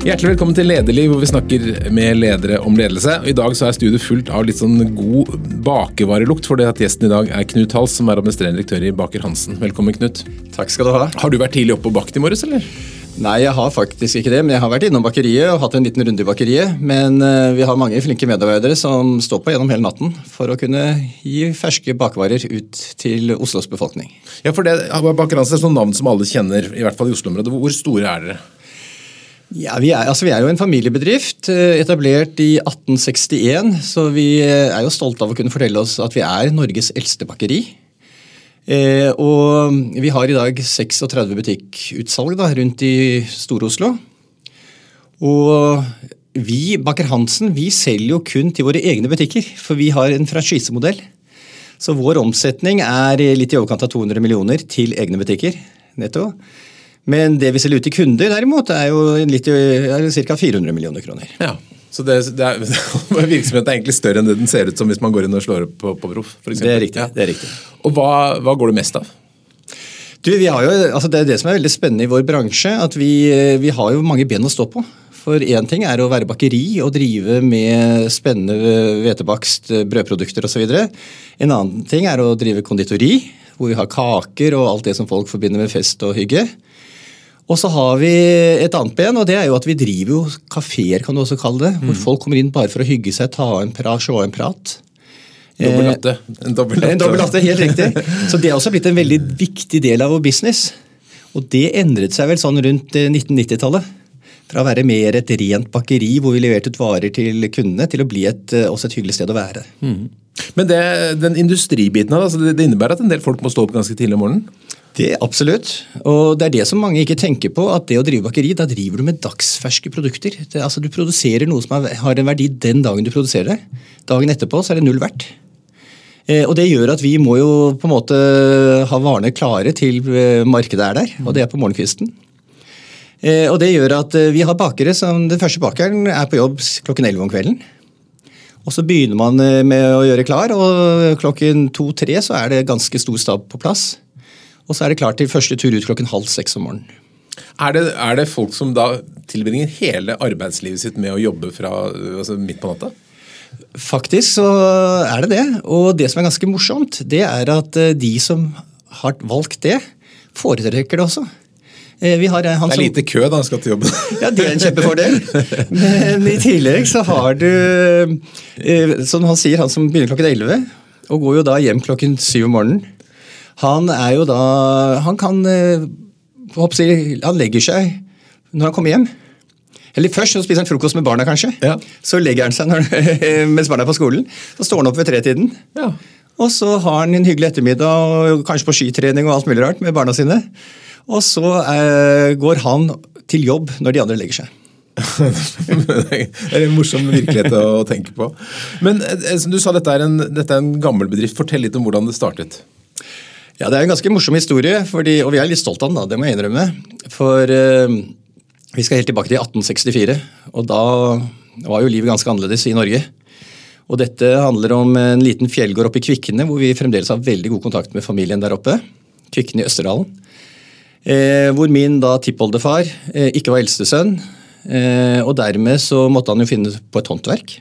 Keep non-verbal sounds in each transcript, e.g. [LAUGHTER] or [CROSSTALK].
Hjertelig velkommen til Lederliv, hvor vi snakker med ledere om ledelse. I dag så er studiet fullt av litt sånn god bakevarelukt, for det at gjesten i dag er Knut Hals, som er administrerende direktør i Baker Hansen. Velkommen, Knut. Takk skal du ha. Har du vært tidlig oppe og bakt i morges, eller? Nei, jeg har faktisk ikke det, men jeg har vært innom bakeriet og hatt en liten runde i bakeriet. Men uh, vi har mange flinke medarbeidere som står på gjennom hele natten for å kunne gi ferske bakvarer ut til Oslos befolkning. Ja, for det, Baker Hansen er et sånt navn som alle kjenner, i hvert fall i Oslo-området. Hvor store er dere? Ja, vi er, altså vi er, jo en familiebedrift, eh, etablert i 1861. Så vi eh, er jo stolte av å kunne fortelle oss at vi er Norges eldste bakeri. Eh, og vi har i dag 36 butikkutsalg da, rundt i Stor-Oslo. Og vi, Baker Hansen, vi selger jo kun til våre egne butikker, for vi har en franchisemodell. Så vår omsetning er litt i overkant av 200 millioner til egne butikker netto. Men det vi selger ut til kunder, derimot, er jo ca. 400 millioner kroner. Ja, Så det, det er, [LAUGHS] virksomheten er egentlig større enn det den ser ut som hvis man går inn og slår opp på, på Proff? Det er riktig. Ja. det er riktig. Og hva, hva, går det mest av? Du, vi har jo, altså Det er det som er veldig spennende i vår bransje. at Vi, vi har jo mange ben å stå på. For én ting er å være bakeri og drive med spennende hvetebakst, brødprodukter osv. En annen ting er å drive konditori, hvor vi har kaker og alt det som folk forbinder med fest og hygge. Og så har vi et annet ben, og det er jo at vi driver jo kafeer, kan du også kalle det. Hvor mm. folk kommer inn bare for å hygge seg, ta en prat, se en prat. Dobbel latte. En dobbel latte. [LAUGHS] En dobbel latte, Helt riktig. Så det har også blitt en veldig viktig del av vår business. Og det endret seg vel sånn rundt 1990-tallet. Eh, Fra å være mer et rent bakeri hvor vi leverte ut varer til kundene, til å bli et, eh, også et hyggelig sted å være. Mm. Men det, den industribiten av det, det innebærer at en del folk må stå opp ganske tidlig om morgenen? Det Absolutt. Og det er det som mange ikke tenker på. At det å drive bakeri, da driver du med dagsferske produkter. Det, altså Du produserer noe som har en verdi den dagen du produserer det. Dagen etterpå så er det null verdt. Eh, og Det gjør at vi må jo på en måte ha varene klare til eh, markedet er der, og det er på morgenkvisten. Eh, og det gjør at vi har bakere som Den første bakeren er på jobb klokken 11 om kvelden. Og Så begynner man med å gjøre klar, og klokken to-tre så er det ganske stor stab på plass. Og så er det klart til første tur ut klokken halv seks om morgenen. Er det, er det, folk som da tilbringer hele arbeidslivet sitt med å jobbe fra altså midt på natta? Faktisk så er det det. Og det som er ganske morsomt, det er at eh, de som har valgt det, foretrekker det også. Eh, har, det er lite kø da han skal til jobben. ja, Det er en kjempefordel. Men i tillegg så har du, eh, som han sier, han som begynner klokken 11, og går jo da hjem klokken 7 om morgenen. Han er jo da Han kan eh, Han legger seg når han kommer hjem. Eller først så spiser han frokost med barna, kanskje. Ja. Så legger han seg når, mens barna er på skolen. Så står han opp ved tretiden. Ja. Og så har han en hyggelig ettermiddag, og kanskje på skitrening og alt mulig rart med barna sine. Og så eh, går han til jobb når de andre legger seg. [LAUGHS] det er en morsom virkelighet å tenke på. Men eh, som du sa, dette er, en, dette er en gammel bedrift. Fortell litt om hvordan det startet. Ja, Det er en ganske morsom historie, fordi, og vi er litt stolt av den. da, det må jeg innrømme. For eh, vi skal helt tilbake til 1864, og da var jo livet ganske annerledes i Norge. Og Dette handler om en liten fjellgård oppe i Kvikne, hvor vi fremdeles har veldig god kontakt med familien der oppe. Kvikne i Østerdalen. Eh, hvor min da tippoldefar eh, ikke var eldstesønn. Eh, og dermed så måtte han jo finne på et håndverk.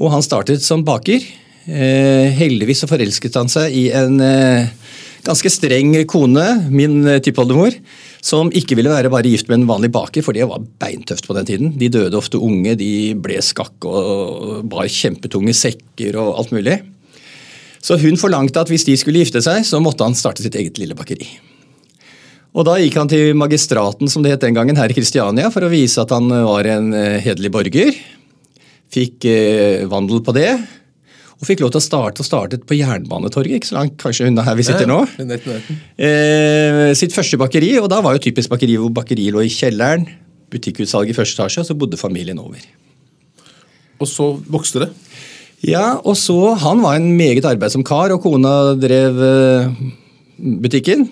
Og han startet som baker. Eh, heldigvis så forelsket han seg i en eh, ganske streng kone, min eh, tippoldemor, som ikke ville være bare gift med en vanlig baker, for det var beintøft på den tiden. De døde ofte unge, de ble skakk og bar kjempetunge sekker og alt mulig. Så hun forlangte at hvis de skulle gifte seg, så måtte han starte sitt eget lille bakeri. Og Da gikk han til magistraten som det het den gangen, her i Kristiania, for å vise at han var en hederlig borger. Fikk vandel på det. Og fikk lov til å starte og startet på Jernbanetorget, ikke så langt kanskje unna her vi sitter nå. Eh, sitt første bakeri, og da var jo typisk bakeri hvor bakeriet lå i kjelleren. Butikkutsalg i første etasje, og så bodde familien over. Og så vokste det? Ja, og så Han var en meget arbeidsom kar, og kona drev eh, butikken.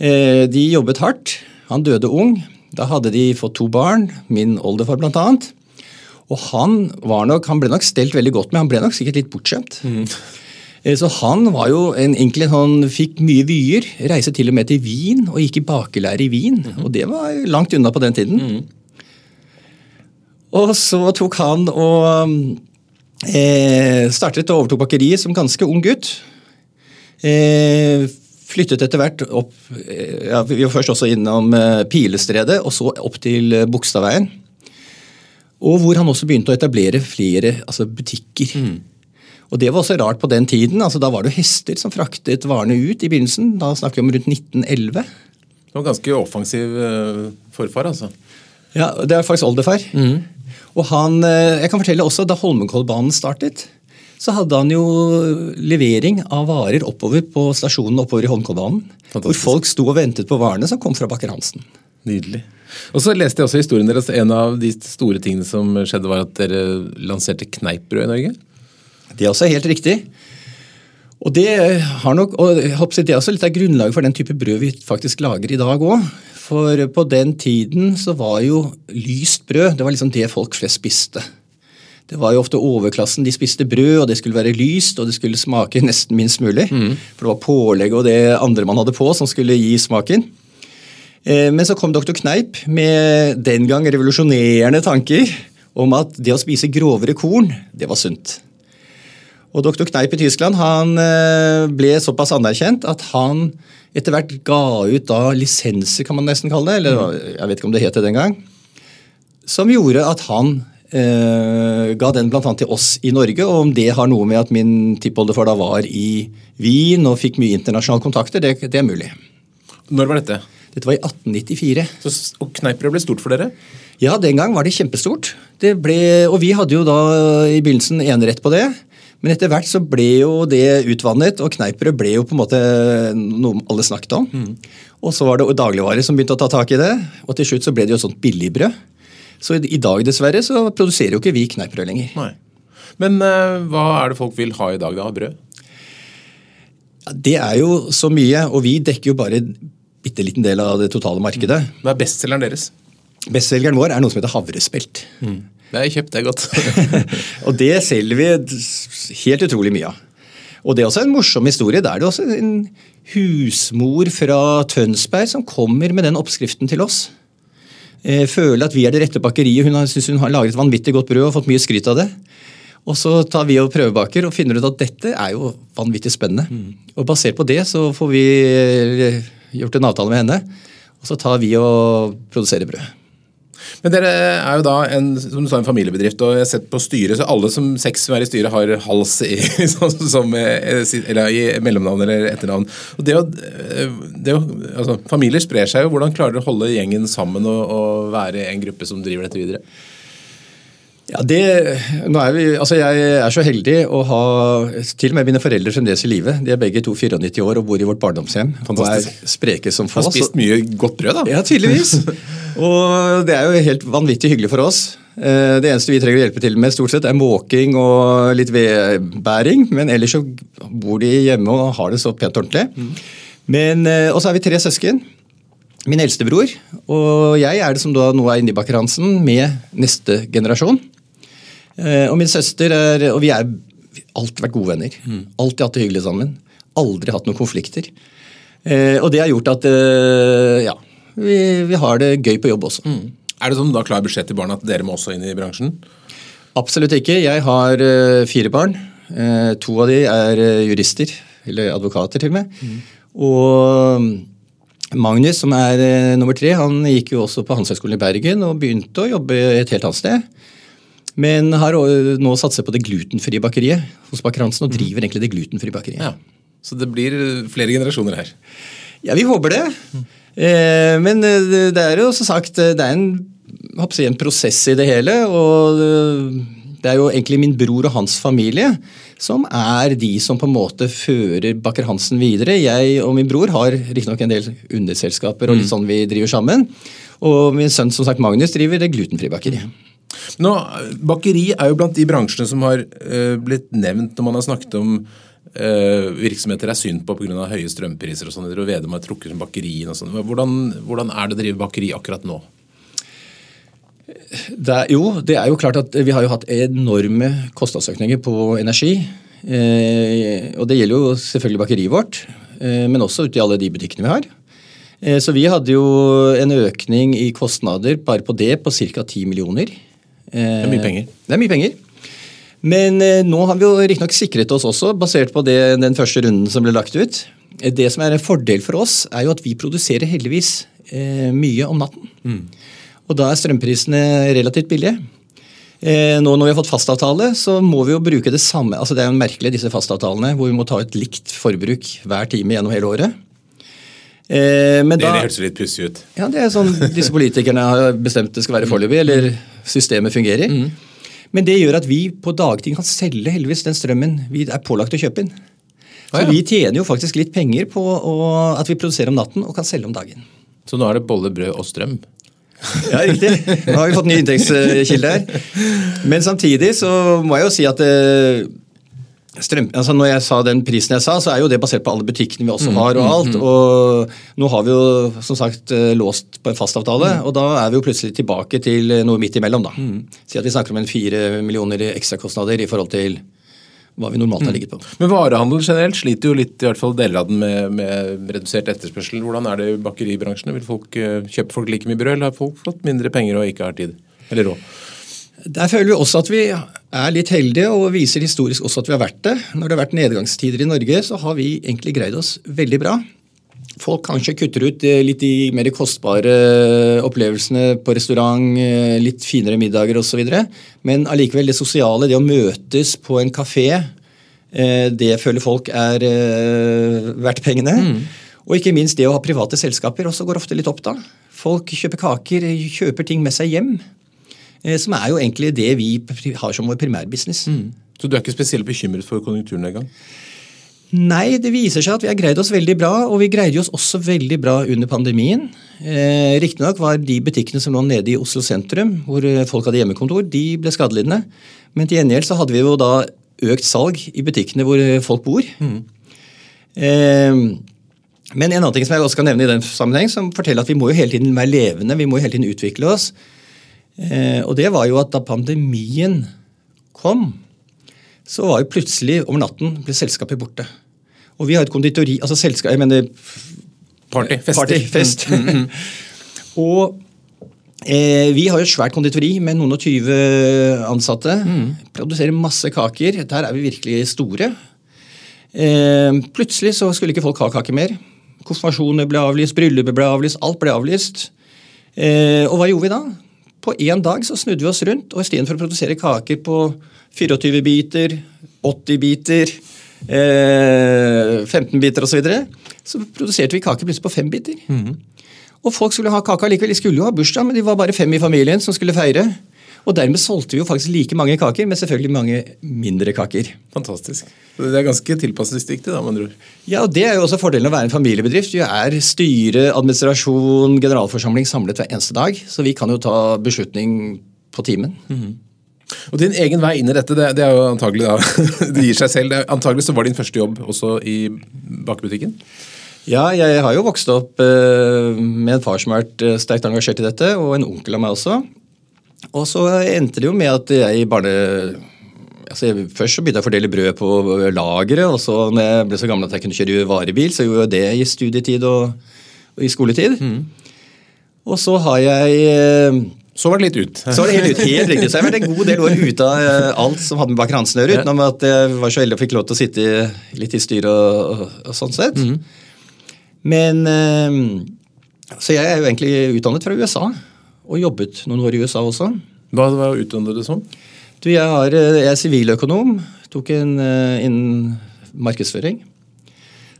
Eh, de jobbet hardt. Han døde ung. Da hadde de fått to barn, min oldefar annet. Og han, nok, han, ble nok stelt veldig godt med, han ble nok sikkert litt bortskjemt. Mm. Så han var jo en, enkel, han fikk mye vyer. Reiste til og med til Wien og gikk i bakelære i Wien. Mm. Og det var langt unna på den tiden. Mm. Og så tok han og eh, startet og overtok bakeriet som ganske ung gutt. Eh, flyttet etter hvert opp eh, ja, Vi var først også innom eh, Pilestredet, og så opp til eh, Bogstadveien. Og hvor han også begynte å etablere flere altså butikker. Og Det var også rart på den tiden. altså Da var det hester som fraktet varene ut i begynnelsen. Da snakker vi om rundt 1911. Det var ganske offensiv forfar, altså. Ja, Det er faktisk oldefar. Og han, jeg kan fortelle også, Da Holmenkollbanen startet, så hadde han jo levering av varer oppover på stasjonen oppover i Holmenkollbanen. Hvor folk sto og ventet på varene som kom fra Bakker Hansen. Nydelig. Og så leste jeg også historien deres en av de store tingene som skjedde, var at dere lanserte kneippbrød i Norge. Det er også helt riktig. Og det har nok, og jeg det er også litt av grunnlaget for den type brød vi faktisk lager i dag òg. For på den tiden så var jo lyst brød det var liksom det folk flest spiste. Det var jo ofte overklassen de spiste brød, og det skulle være lyst og det skulle smake nesten minst mulig. For det var pålegg og det andre man hadde på som skulle gi smaken. Eh, Men så kom doktor Kneip med den gang revolusjonerende tanker om at det å spise grovere korn, det var sunt. Og doktor Kneip i Tyskland han eh, ble såpass anerkjent at han etter hvert ga ut da lisenser, kan man nesten kalle det, eller jeg vet ikke om det het det den gang, som gjorde at han eh, ga den bl.a. til oss i Norge. Og om det har noe med at min tippoldefar da var i Wien og fikk mye internasjonale kontakter, det, det er mulig. Når var dette? Dette var i 1894. Så, og kneippbrød ble stort for dere? Ja, den gang var det kjempestort. Det ble, og vi hadde jo da i begynnelsen enerett på det. Men etter hvert så ble jo det utvannet, og kneippbrød ble jo på en måte noe alle snakket om. Og så var det dagligvarer som begynte å ta tak i det, og til slutt så ble det jo et sånt billigbrød. Så i, i dag dessverre så produserer jo ikke vi kneippbrød lenger. Nei. Men uh, hva er det folk vil ha i dag, da? Brød? Ja, det er jo så mye, og vi dekker jo bare en bitte liten del av det totale markedet. Hva er bestselgeren deres? Bestselgeren vår er noe som heter havrespelt. Det har jeg kjøpt, det er godt. [LAUGHS] Og det selger vi helt utrolig mye av. Og det er også en morsom historie. det er det også en husmor fra Tønsberg som kommer med den oppskriften til oss. Eh, føler at vi er det rette bakeriet. Hun har- syns hun har laget et vanvittig godt brød og fått mye skryt av det. Og så tar vi og prøvebaker og finner ut at dette er jo vanvittig spennende. Og basert på det så får vi eh, gjort en avtale med henne. Og så tar vi og produserer brød. Men dere er jo da en, som du sa, en familiebedrift, og jeg har sett på styret, så alle som seks som er i styret, har hals i, som, [LAUGHS] som, eh, eller i mellomnavn eller etternavn. Og det å, eh, det å, altså, familier sprer seg jo. Hvordan klarer dere å holde gjengen sammen og, og være en gruppe som driver dette videre? Ja, det, er vi, altså Jeg er så heldig å ha til og med mine foreldre fremdeles i live. De er begge to 94 år og bor i vårt barndomshjem. Fantastisk. Og er spreke som få. Har spist mye godt brød, da. Ja, tydeligvis. [LAUGHS] Og det er jo helt vanvittig hyggelig for oss. Eh, Det eneste vi trenger å hjelpe til med, stort sett, er måking og litt vedbæring. Men ellers så bor de hjemme og har det så pent ordentlig. Men, eh, og så er vi tre søsken. Min eldstebror og jeg er det som da nå er inne i Bakker Hansen med neste generasjon. Eh, Og min søster er Og vi har alltid vært gode venner. Alltid hatt det hyggelig sammen. Aldri hatt noen konflikter. Og det har gjort at ja, vi, vi har det gøy på jobb også. Er det sånn da klar beskjed til barna at dere må også inn i bransjen? Absolutt ikke. Jeg har eh, fire barn. Eh, to av de er eh, jurister, eller advokater til og med. Og mm, Magnus, som er nummer tre, han gikk jo også på Handelshøyskolen i Bergen og begynte å jobbe et helt annet sted. Men har nå satser på det glutenfrie bakeriet hos Baker Hansen og driver egentlig det glutenfrie bakeriet. Ja. Så det blir flere generasjoner her. Ja, vi håper det. Eh, men eh, det- er jo som sagt eh, det er en, jeg en prosess i det hele. Og eh, det er jo egentlig min bror og hans familie som er de som på en måte fører Bakker Hansen videre. Jeg og min bror har riktignok en del underselskaper og litt sånn vi driver sammen. Og min sønn som sagt Magnus driver det glutenfrie bakeriet. Nå, Bakeri er jo blant de bransjene som har eh, blitt nevnt når man har snakket om eh, virksomheter er synd på pga. høye strømpriser og sånn. Og Vedum har trukket bakerien og sånn. Hvordan, hvordan er det å drive bakeri akkurat nå? Det er, jo, det er jo klart at vi har jo hatt enorme kostnadsøkninger på energi. Eh, og det gjelder jo selvfølgelig bakeriet vårt, eh, men også ute i alle de butikkene vi har. Eh, så vi hadde jo en økning i kostnader bare på det på ca. 10 millioner Det er mye penger. Det er mye penger. Men eh, nå har vi jo riktignok sikret oss også, basert på det, den første runden som ble lagt ut. Eh, Det som er en fordel for oss, er jo at vi produserer heldigvis eh, mye om natten. Og da er strømprisene relativt billige. Eh, nå når vi har fått fastavtale, så må vi jo bruke det samme. altså Det er jo merkelig, disse fastavtalene, hvor vi må ta et likt forbruk hver time gjennom hele året. Eh, men Det, da, høres litt pussig ut. ja, det er sånn disse politikerne har bestemt det skal være foreløpig, eller systemet fungerer. Men det gjør at vi på dagtid kan selge heldigvis den strømmen vi er pålagt å kjøpe inn. Så Ah, ja. vi tjener jo faktisk litt penger på å, at vi produserer om natten og kan selge om dagen. Så nå er det bolle, brød og strøm. Ja, riktig. Nå har vi fått ny inntektskilde her. Men samtidig så må jeg jo si at eh, strøm, altså når jeg sa den prisen jeg sa, så er jo det basert på alle butikkene vi også har og alt. Og nå har vi jo som sagt eh, låst på en fastavtale, og da er vi jo plutselig tilbake til eh, noe midt imellom, da. Si at vi snakker om en fire millioner i ekstrakostnader i forhold til hva vi normalt har ligget på. Men varehandel generelt sliter jo litt, i hvert fall deler av den, med, med redusert etterspørsel. Hvordan er det i bakeribransjen? Vil folk, kjøpe folk like mye brød, eller har folk fått mindre penger og ikke har tid? Eller råd? Der føler vi også at vi er litt heldige, og viser historisk også at vi har vært det. Når det har vært nedgangstider i Norge, så har vi egentlig greid oss veldig bra. Folk kanskje kutter ut eh, litt de mer kostbare opplevelsene på restaurant, eh, litt finere middager osv. Men allikevel, det sosiale, det å møtes på en kafé, eh, det føler folk er eh, verdt pengene. Og ikke minst det å ha private selskaper også går ofte litt opp da. Folk kjøper kaker, kjøper ting med seg hjem. Eh, Som er jo egentlig det vi har som vår primærbusiness. Så du er ikke spesielt bekymret for konjunkturnedgang? Nei, det viser seg at vi har greid oss veldig bra, og vi greide oss også veldig bra under pandemien. Eh, Riktignok var de butikkene som lå nede i Oslo sentrum, hvor eh, folk hadde hjemmekontor, de ble skadelidende. Men til gjengjeld så hadde vi jo da økt salg i butikkene hvor eh, folk bor. Eh, men en annen ting som jeg også skal nevne i den sammenheng, som forteller at vi må jo hele tiden være levende, vi må jo hele tiden utvikle oss. Eh, og det var jo at da pandemien kom, så var jo plutselig over natten ble selskapet borte. Og vi har et konditori Altså selskap, jeg mener Party, fester. Party, fest. [LAUGHS] og eh, vi har jo et svært konditori med noen og tyve ansatte. Produserer masse kaker. Der er vi virkelig store. Eh, plutselig så skulle ikke folk ha kake mer. Konfirmasjoner ble avlyst, bryllupet ble avlyst, alt ble avlyst. Eh, og hva gjorde vi da? På én dag så snudde vi oss rundt, og istedenfor å produsere kaker på 24 biter, 80 biter, eh, 15 biter osv., så, videre, så produserte vi kaker plutselig på fem biter. Og folk skulle ha kake likevel. De skulle jo ha bursdag, men de var bare fem i familien som skulle feire. Og dermed solgte vi jo faktisk like mange kaker, men selvfølgelig mange mindre kaker. Fantastisk. Det er ganske tilpasningsdyktig, da, med andre ord. Ja, og Det er jo også fordelen av å være en familiebedrift. Vi er styre, administrasjon, generalforsamling samlet hver eneste dag. Så vi kan jo ta beslutning på timen. Og din egen vei inn i dette, det, det er jo antagelig da, [LAUGHS] det gir seg selv. Antagelig så var din første jobb også i bakebutikken? Ja, jeg har jo vokst opp eh, med en far som har vært eh, sterkt engasjert i dette, og en onkel av meg også. Og så endte det jo med at jeg i barne... Altså jeg, først så begynte jeg å fordele brød på lageret, og så når jeg ble så gammel at jeg kunne kjøre varebil, så gjorde jeg det i studietid og, og i skoletid. Og så har jeg eh, Så var det litt ut. Så var det helt ut, helt riktig. Så jeg har vært en god del år ute av eh, alt som hadde med bak ransen å gjøre, utenom at jeg var så heldig og fikk lov til å sitte litt i styret og, og, og sånn sett. Men eh, Så jeg er jo egentlig utdannet fra USA, og jobbet noen år i USA også. Hva var utdannet du som? Du, jeg, har, eh, jeg er siviløkonom, tok en eh, innen markedsføring.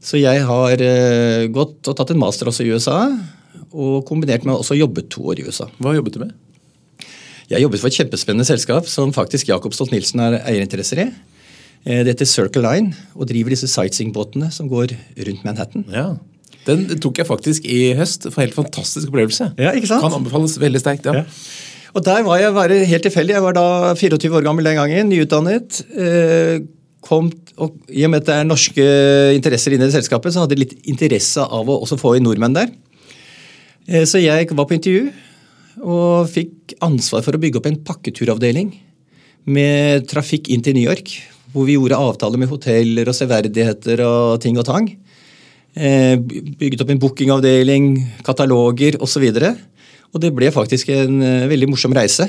Så jeg har eh, gått og tatt en master også i USA, og kombinert med også jobbet to år i USA. Hva jobbet du med? Jeg jobbet for et kjempespennende selskap som faktisk Jakob Stolt-Nielsen har eierinteresser i. Det heter Circle Line og driver disse sightseeingbåtene som går rundt Manhattan. Ja. Den tok jeg faktisk i høst. For helt fantastisk opplevelse. Ja, ikke sant? Kan anbefales veldig sterkt. ja. Og der var jeg bare helt tilfeldig. Jeg var da 24 år gammel den gangen, nyutdannet. Eh, Kom, og I og med at det er norske interesser inne i selskapet, så hadde jeg litt interesse av å også få inn nordmenn der. Eh, Så jeg var på intervju og fikk ansvar for å bygge opp en pakketuravdeling med trafikk inn til New York. Hvor vi gjorde avtaler med hoteller og severdigheter og ting og tang. Eh, Bygget opp en bookingavdeling, kataloger osv. Og det ble faktisk en eh, veldig morsom reise.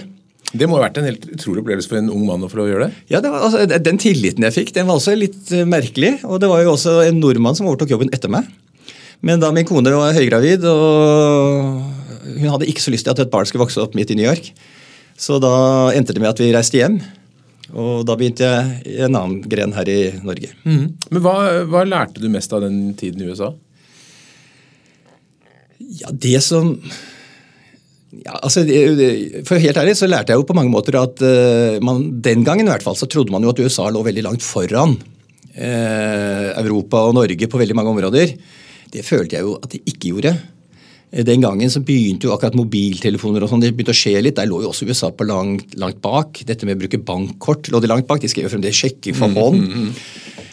Det må ha vært en helt utrolig opplevelse for en ung mann å få lov å gjøre det? Ja, det var, altså, Den tilliten jeg fikk, den var også litt uh, merkelig. Og det var jo også en nordmann som overtok jobben etter meg. Men da min kone var høygravid, og hun hadde ikke så lyst til at et barn skulle vokse opp midt i New York, så da endte det med at vi reiste hjem. Og da begynte jeg i en annen gren her i Norge. Mm. Men hva, hva lærte du mest av den tiden i USA? Ja, det som ja, altså, for helt ærlig så lærte jeg jo på mange måter at uh, man, den gangen i hvert fall så trodde man jo at USA lå veldig langt foran eh, Europa og Norge på veldig mange områder. Det følte jeg jo at de ikke gjorde. Eh, den gangen så begynte jo akkurat mobiltelefoner og sånn, det begynte å skje litt. Der lå jo også USA på langt, langt bak. Dette med å bruke bankkort lå de langt bak. De skrev jo fremdeles sjekker for hånd. Mm, mm,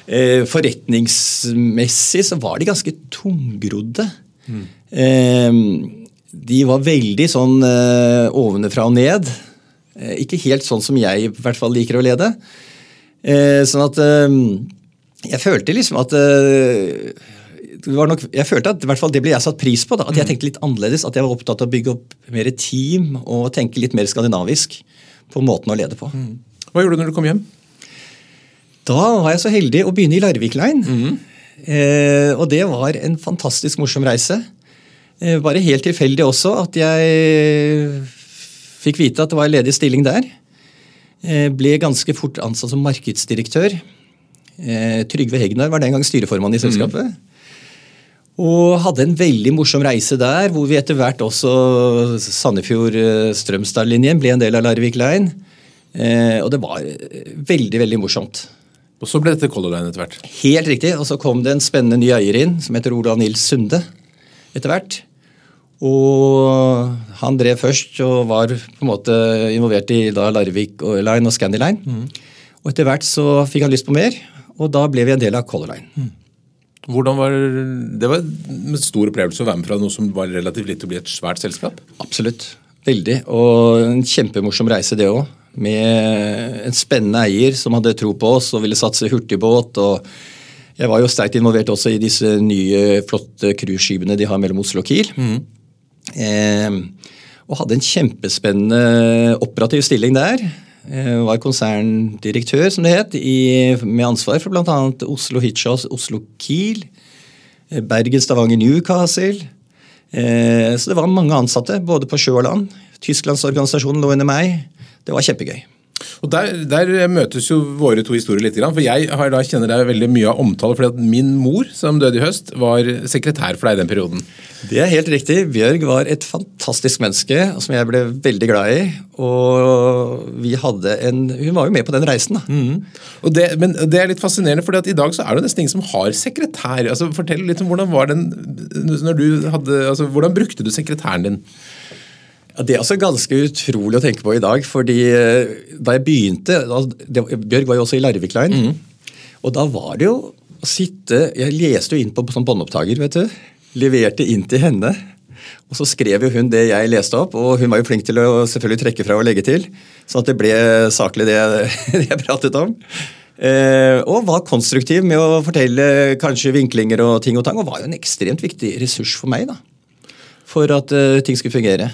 mm. Forretningsmessig så var de ganske tungrodde. Mm. De var veldig sånn ovenfra og ned. Ikke helt sånn som jeg i hvert fall liker å lede. Sånn at jeg følte liksom at nok, jeg følte at i hvert fall det ble jeg satt pris på. Da, at jeg mm. tenkte litt annerledes. At jeg var opptatt av å bygge opp mer team og tenke litt mer skandinavisk på måten å lede på. Mm. Hva gjorde du når du kom hjem? Da var jeg så heldig å begynne i Larvik Line. Mm. Eh, og det var en fantastisk morsom reise. Eh, bare helt tilfeldig også at jeg fikk vite at det var en ledig stilling der. Eh, ble ganske fort ansatt som markedsdirektør. Eh, Trygve Hegnar var den gang styreformann i selskapet. Mm. Og hadde en veldig morsom reise der, hvor vi etter hvert også Sandefjord-Strømstad-linjen ble en del av Larvik Line. Og det var veldig, veldig morsomt. Og så ble dette Color Line etter hvert? Helt riktig. Og så kom det en spennende ny eier inn, som heter Ola Nils Sunde etter hvert. Og han drev først og var på en måte involvert i da Larvik Line og Scandiline. Mm. Og etter hvert så fikk han lyst på mer, og da ble vi en del av Color Line. Mm. Hvordan var, Det var en stor opplevelse å være med fra noe som var relativt litt å bli et svært selskap? Absolutt. Veldig. Og en kjempemorsom reise, det òg. Med en spennende eier som hadde tro på oss og ville satse hurtigbåt. og jeg var jo sterkt involvert også i disse nye, flotte cruiseskipene de har mellom Oslo og Kiel. Mm. Eh, og hadde en kjempespennende operativ stilling der. Eh, var konserndirektør, som det het, i, med ansvar for bl.a. Oslo Hitchhouse, Oslo Kiel, eh, Bergen, Stavanger, Newcastle. Eh, så det var mange ansatte, både på sjø og land. Tysklandsorganisasjonen lå under meg. Det var kjempegøy. Og der, der, møtes jo våre to historier litt. For jeg har da kjenner deg veldig mye av omtale fordi at min mor, som døde i høst, var sekretær for deg i den perioden. Det er helt riktig. Bjørg var et fantastisk menneske som jeg ble veldig glad i. Og vi hadde en Hun var jo med på den reisen, da. Mm. Og det, men det er litt fascinerende, for i dag så er det nesten ingen som har sekretær. Altså, fortell litt om hvordan var den når du hadde, altså, Hvordan brukte du sekretæren din? Ja, det er altså ganske utrolig å tenke på i dag. fordi eh, Da jeg begynte det, Bjørg var jo også i Larvik Line. Mm. Og da var det jo å sitte Jeg leste jo inn på, på sånn båndopptaker. vet du. Leverte inn til henne. Og så skrev jo hun det jeg leste opp, og hun var jo flink til å selvfølgelig trekke fra og legge til. Sånn at det ble saklig det, [LAUGHS] det jeg pratet om. Eh, og var konstruktiv med å fortelle kanskje vinklinger og ting og tang. Og var jo en ekstremt viktig ressurs for meg da, for at eh, ting skulle fungere.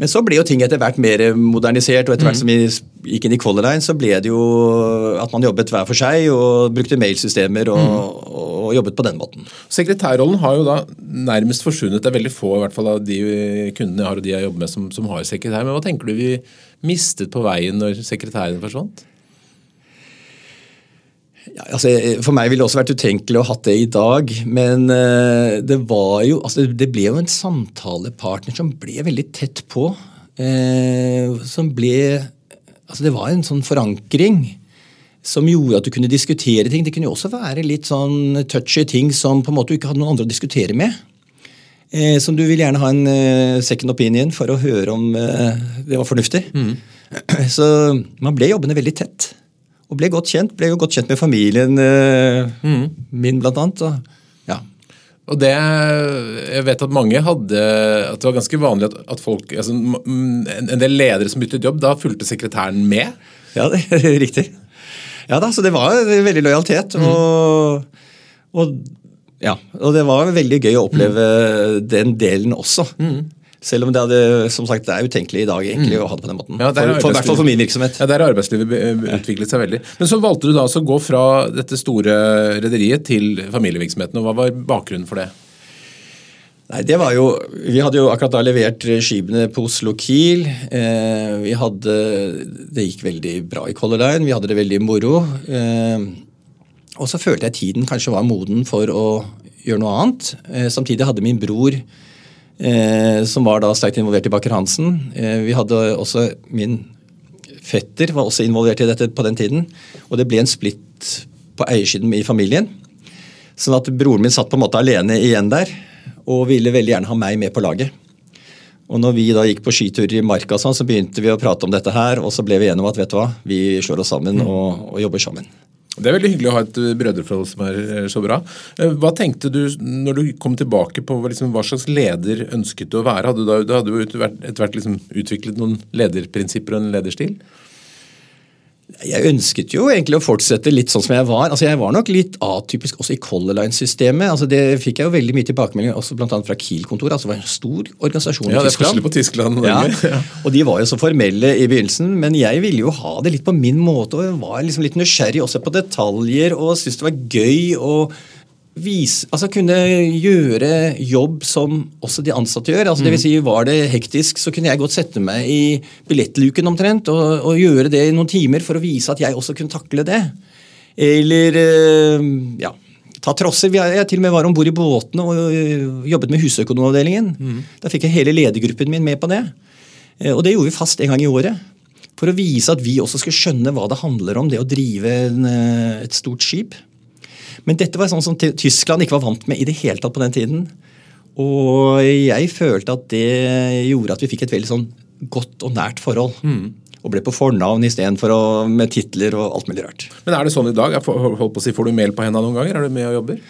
Men så ble jo ting etter hvert mer modernisert, og etter hvert mm. som vi gikk inn i Color Line, så ble det jo at man jobbet hver for seg og brukte mailsystemer og, mm. og, jobbet på den måten. Sekretærrollen har jo da nærmest forsvunnet. Det er veldig få i hvert fall av de kundene jeg har og de jeg jobber med som, som har sekretær. Men hva tenker du vi mistet på veien når sekretæren forsvant? Ja, altså, for meg ville det også vært utenkelig å ha hatt det i dag. Men uh, det var jo altså, Det ble jo en samtalepartner som ble veldig tett på. Uh, som ble Altså, det var en sånn forankring som gjorde at du kunne diskutere ting. Det kunne jo også være litt sånn touchy ting som på en måte du ikke hadde noen andre å diskutere med. Uh, som du vil gjerne ha en second opinion for å høre om det var fornuftig. Mm. [CLEARS THROAT] Så man ble jobbende veldig tett. Og ble godt kjent. Ble jo godt kjent med familien uh, mm. min, blant annet. Og, ja. Og det, Jeg vet at mange hadde At det var ganske vanlig at, at folk altså, En del ledere som byttet jobb, da fulgte sekretæren med? Ja, det er [LAUGHS] riktig. Ja da, så det var veldig lojalitet. Mm. Og, og, ja, og det var veldig gøy å oppleve mm. den delen også. Mm. Selv om det, hadde, som sagt, det er utenkelig i dag egentlig å ha det på den måten. Ja, for, for, i hvert fall for min virksomhet. Ja, Der har arbeidslivet utviklet seg veldig. Men så valgte du da altså å gå fra dette store rederiet til familievirksomheten. og Hva var bakgrunnen for det? Nei, det var jo, Vi hadde jo akkurat da levert skipene på Oslo Kiel. Eh, vi hadde, Det gikk veldig bra i Color Line, vi hadde det veldig moro. Eh, og så følte jeg tiden kanskje var moden for å gjøre noe annet. Eh, samtidig hadde min bror, eh, som var da sterkt involvert i Baker Hansen eh, Vi hadde også min fetter var også involvert i dette på den tiden. Og det ble en splitt på eiersiden i familien. Sånn at broren min satt på en måte alene igjen der, og ville veldig gjerne ha meg med på laget. Og når vi da gikk på skiturer i marka, sånn, så begynte vi å prate om dette her, og så ble vi enige om at vet du hva, vi slår oss sammen og, og jobber sammen. Det er veldig hyggelig å ha et eh, brødreforhold som er eh, så bra. Eh, Hva tenkte du når du kom tilbake på liksom, hva slags leder ønsket du å være? Hadde du, da, hadde du etter hvert liksom utviklet noen lederprinsipper og en lederstil? Jeg ønsket jo egentlig å fortsette litt sånn som jeg var. Altså Jeg var nok litt atypisk også i Color Line-systemet. Altså Det fikk jeg jo veldig mye tilbakemeldinger også blant annet fra Kiel-kontoret. Altså det var en stor organisasjon Ja, i det er Tyskland. på Tyskland Ja, Ja. [LAUGHS] og de var jo så formelle i begynnelsen, men jeg ville jo ha det litt på min måte. Og jeg var liksom litt nysgjerrig også på detaljer og syntes det var gøy å vise, altså kunne gjøre jobb som også de ansatte gjør. Altså det vil si, Var det hektisk, så kunne jeg godt sette meg i billettluken omtrent og, og gjøre det i noen timer for å vise at jeg også kunne takle det. Eller eh, ja, ta trosser. Er- Jeg til og med var om bord i båtene og øh, jobbet med husøkonomavdelingen. Da fikk jeg hele ledergruppen min med på det. Eh, Og det gjorde vi fast en gang i året. For å vise at vi også skulle skjønne hva det handler om, det å drive en, eh, et stort skip. Men dette var sånn som Tyskland ikke var vant med i det hele tatt på den tiden. Og jeg følte at det gjorde at vi fikk et veldig sånn godt og nært forhold. Og ble på fornavn istedenfor med titler og alt mulig rart. Men er det sånn i dag? Jeg på å si, får du mel på hendene noen ganger? Er du med og jobber?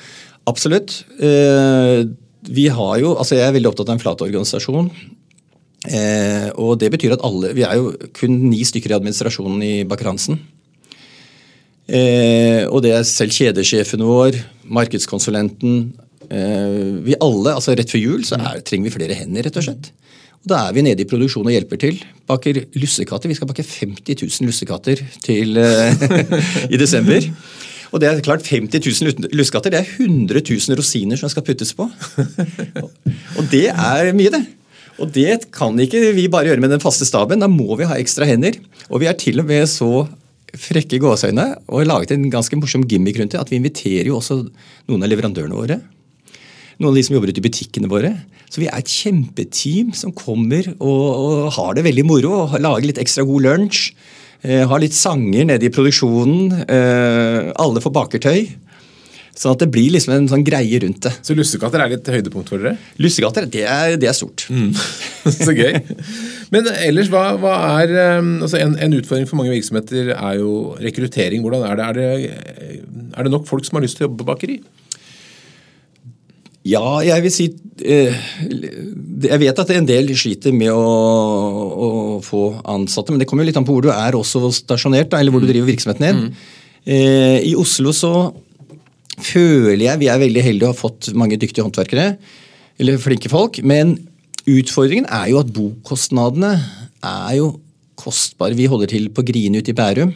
Absolutt. Eh, vi har jo, altså Jeg er veldig opptatt av en flat organisasjon. Eh, og det betyr at alle Vi er jo kun ni stykker i administrasjonen i Baker Hansen. Eh, og det er selv kjedesjefen vår, markedskonsulenten eh, Vi alle, altså Rett før jul så er, trenger vi flere hender, rett og slett. Og Da er vi nede i produksjon og hjelper til. Baker lussekatter. Vi skal bake 50 000 lussekatter til, eh, [LAUGHS] i desember. Og det er klart 50 000 lussekatter, det er 100 000 rosiner som skal puttes på. Og det er mye, det. Og det kan ikke vi bare gjøre med den faste staben. Da må vi ha ekstra hender. Og vi er til og med så frekke gåseøyne og laget en ganske morsom gimmick rundt det. At vi inviterer jo også noen av leverandørene våre. Noen av de som jobber ute i butikkene våre. Så vi er et kjempeteam som kommer og, og har det veldig moro. og Lager litt ekstra god lunsj. Eh, har litt sanger nede i produksjonen. Eh, alle får bakertøy. Sånn at det blir liksom en sånn greie rundt det. Så lussekatter er litt høydepunkt for dere? Lussekatter, det er, det er stort. [LAUGHS] så gøy. Men ellers, hva, hva er um, altså en, en utfordring for mange virksomheter er jo rekruttering. Hvordan er det? Er det, er det nok folk som har lyst til å jobbe på bakeri? Ja, jeg vil si eh, Jeg vet at en del sliter med å, å få ansatte, men det kommer jo litt an på hvor du er også stasjonert, eller hvor du driver virksomheten din. Mm. I Oslo så føler jeg vi er veldig heldige og har fått mange dyktige håndverkere, eller flinke folk, men utfordringen er jo at bokostnadene er jo kostbare. Vi holder til på Grine ute i Bærum.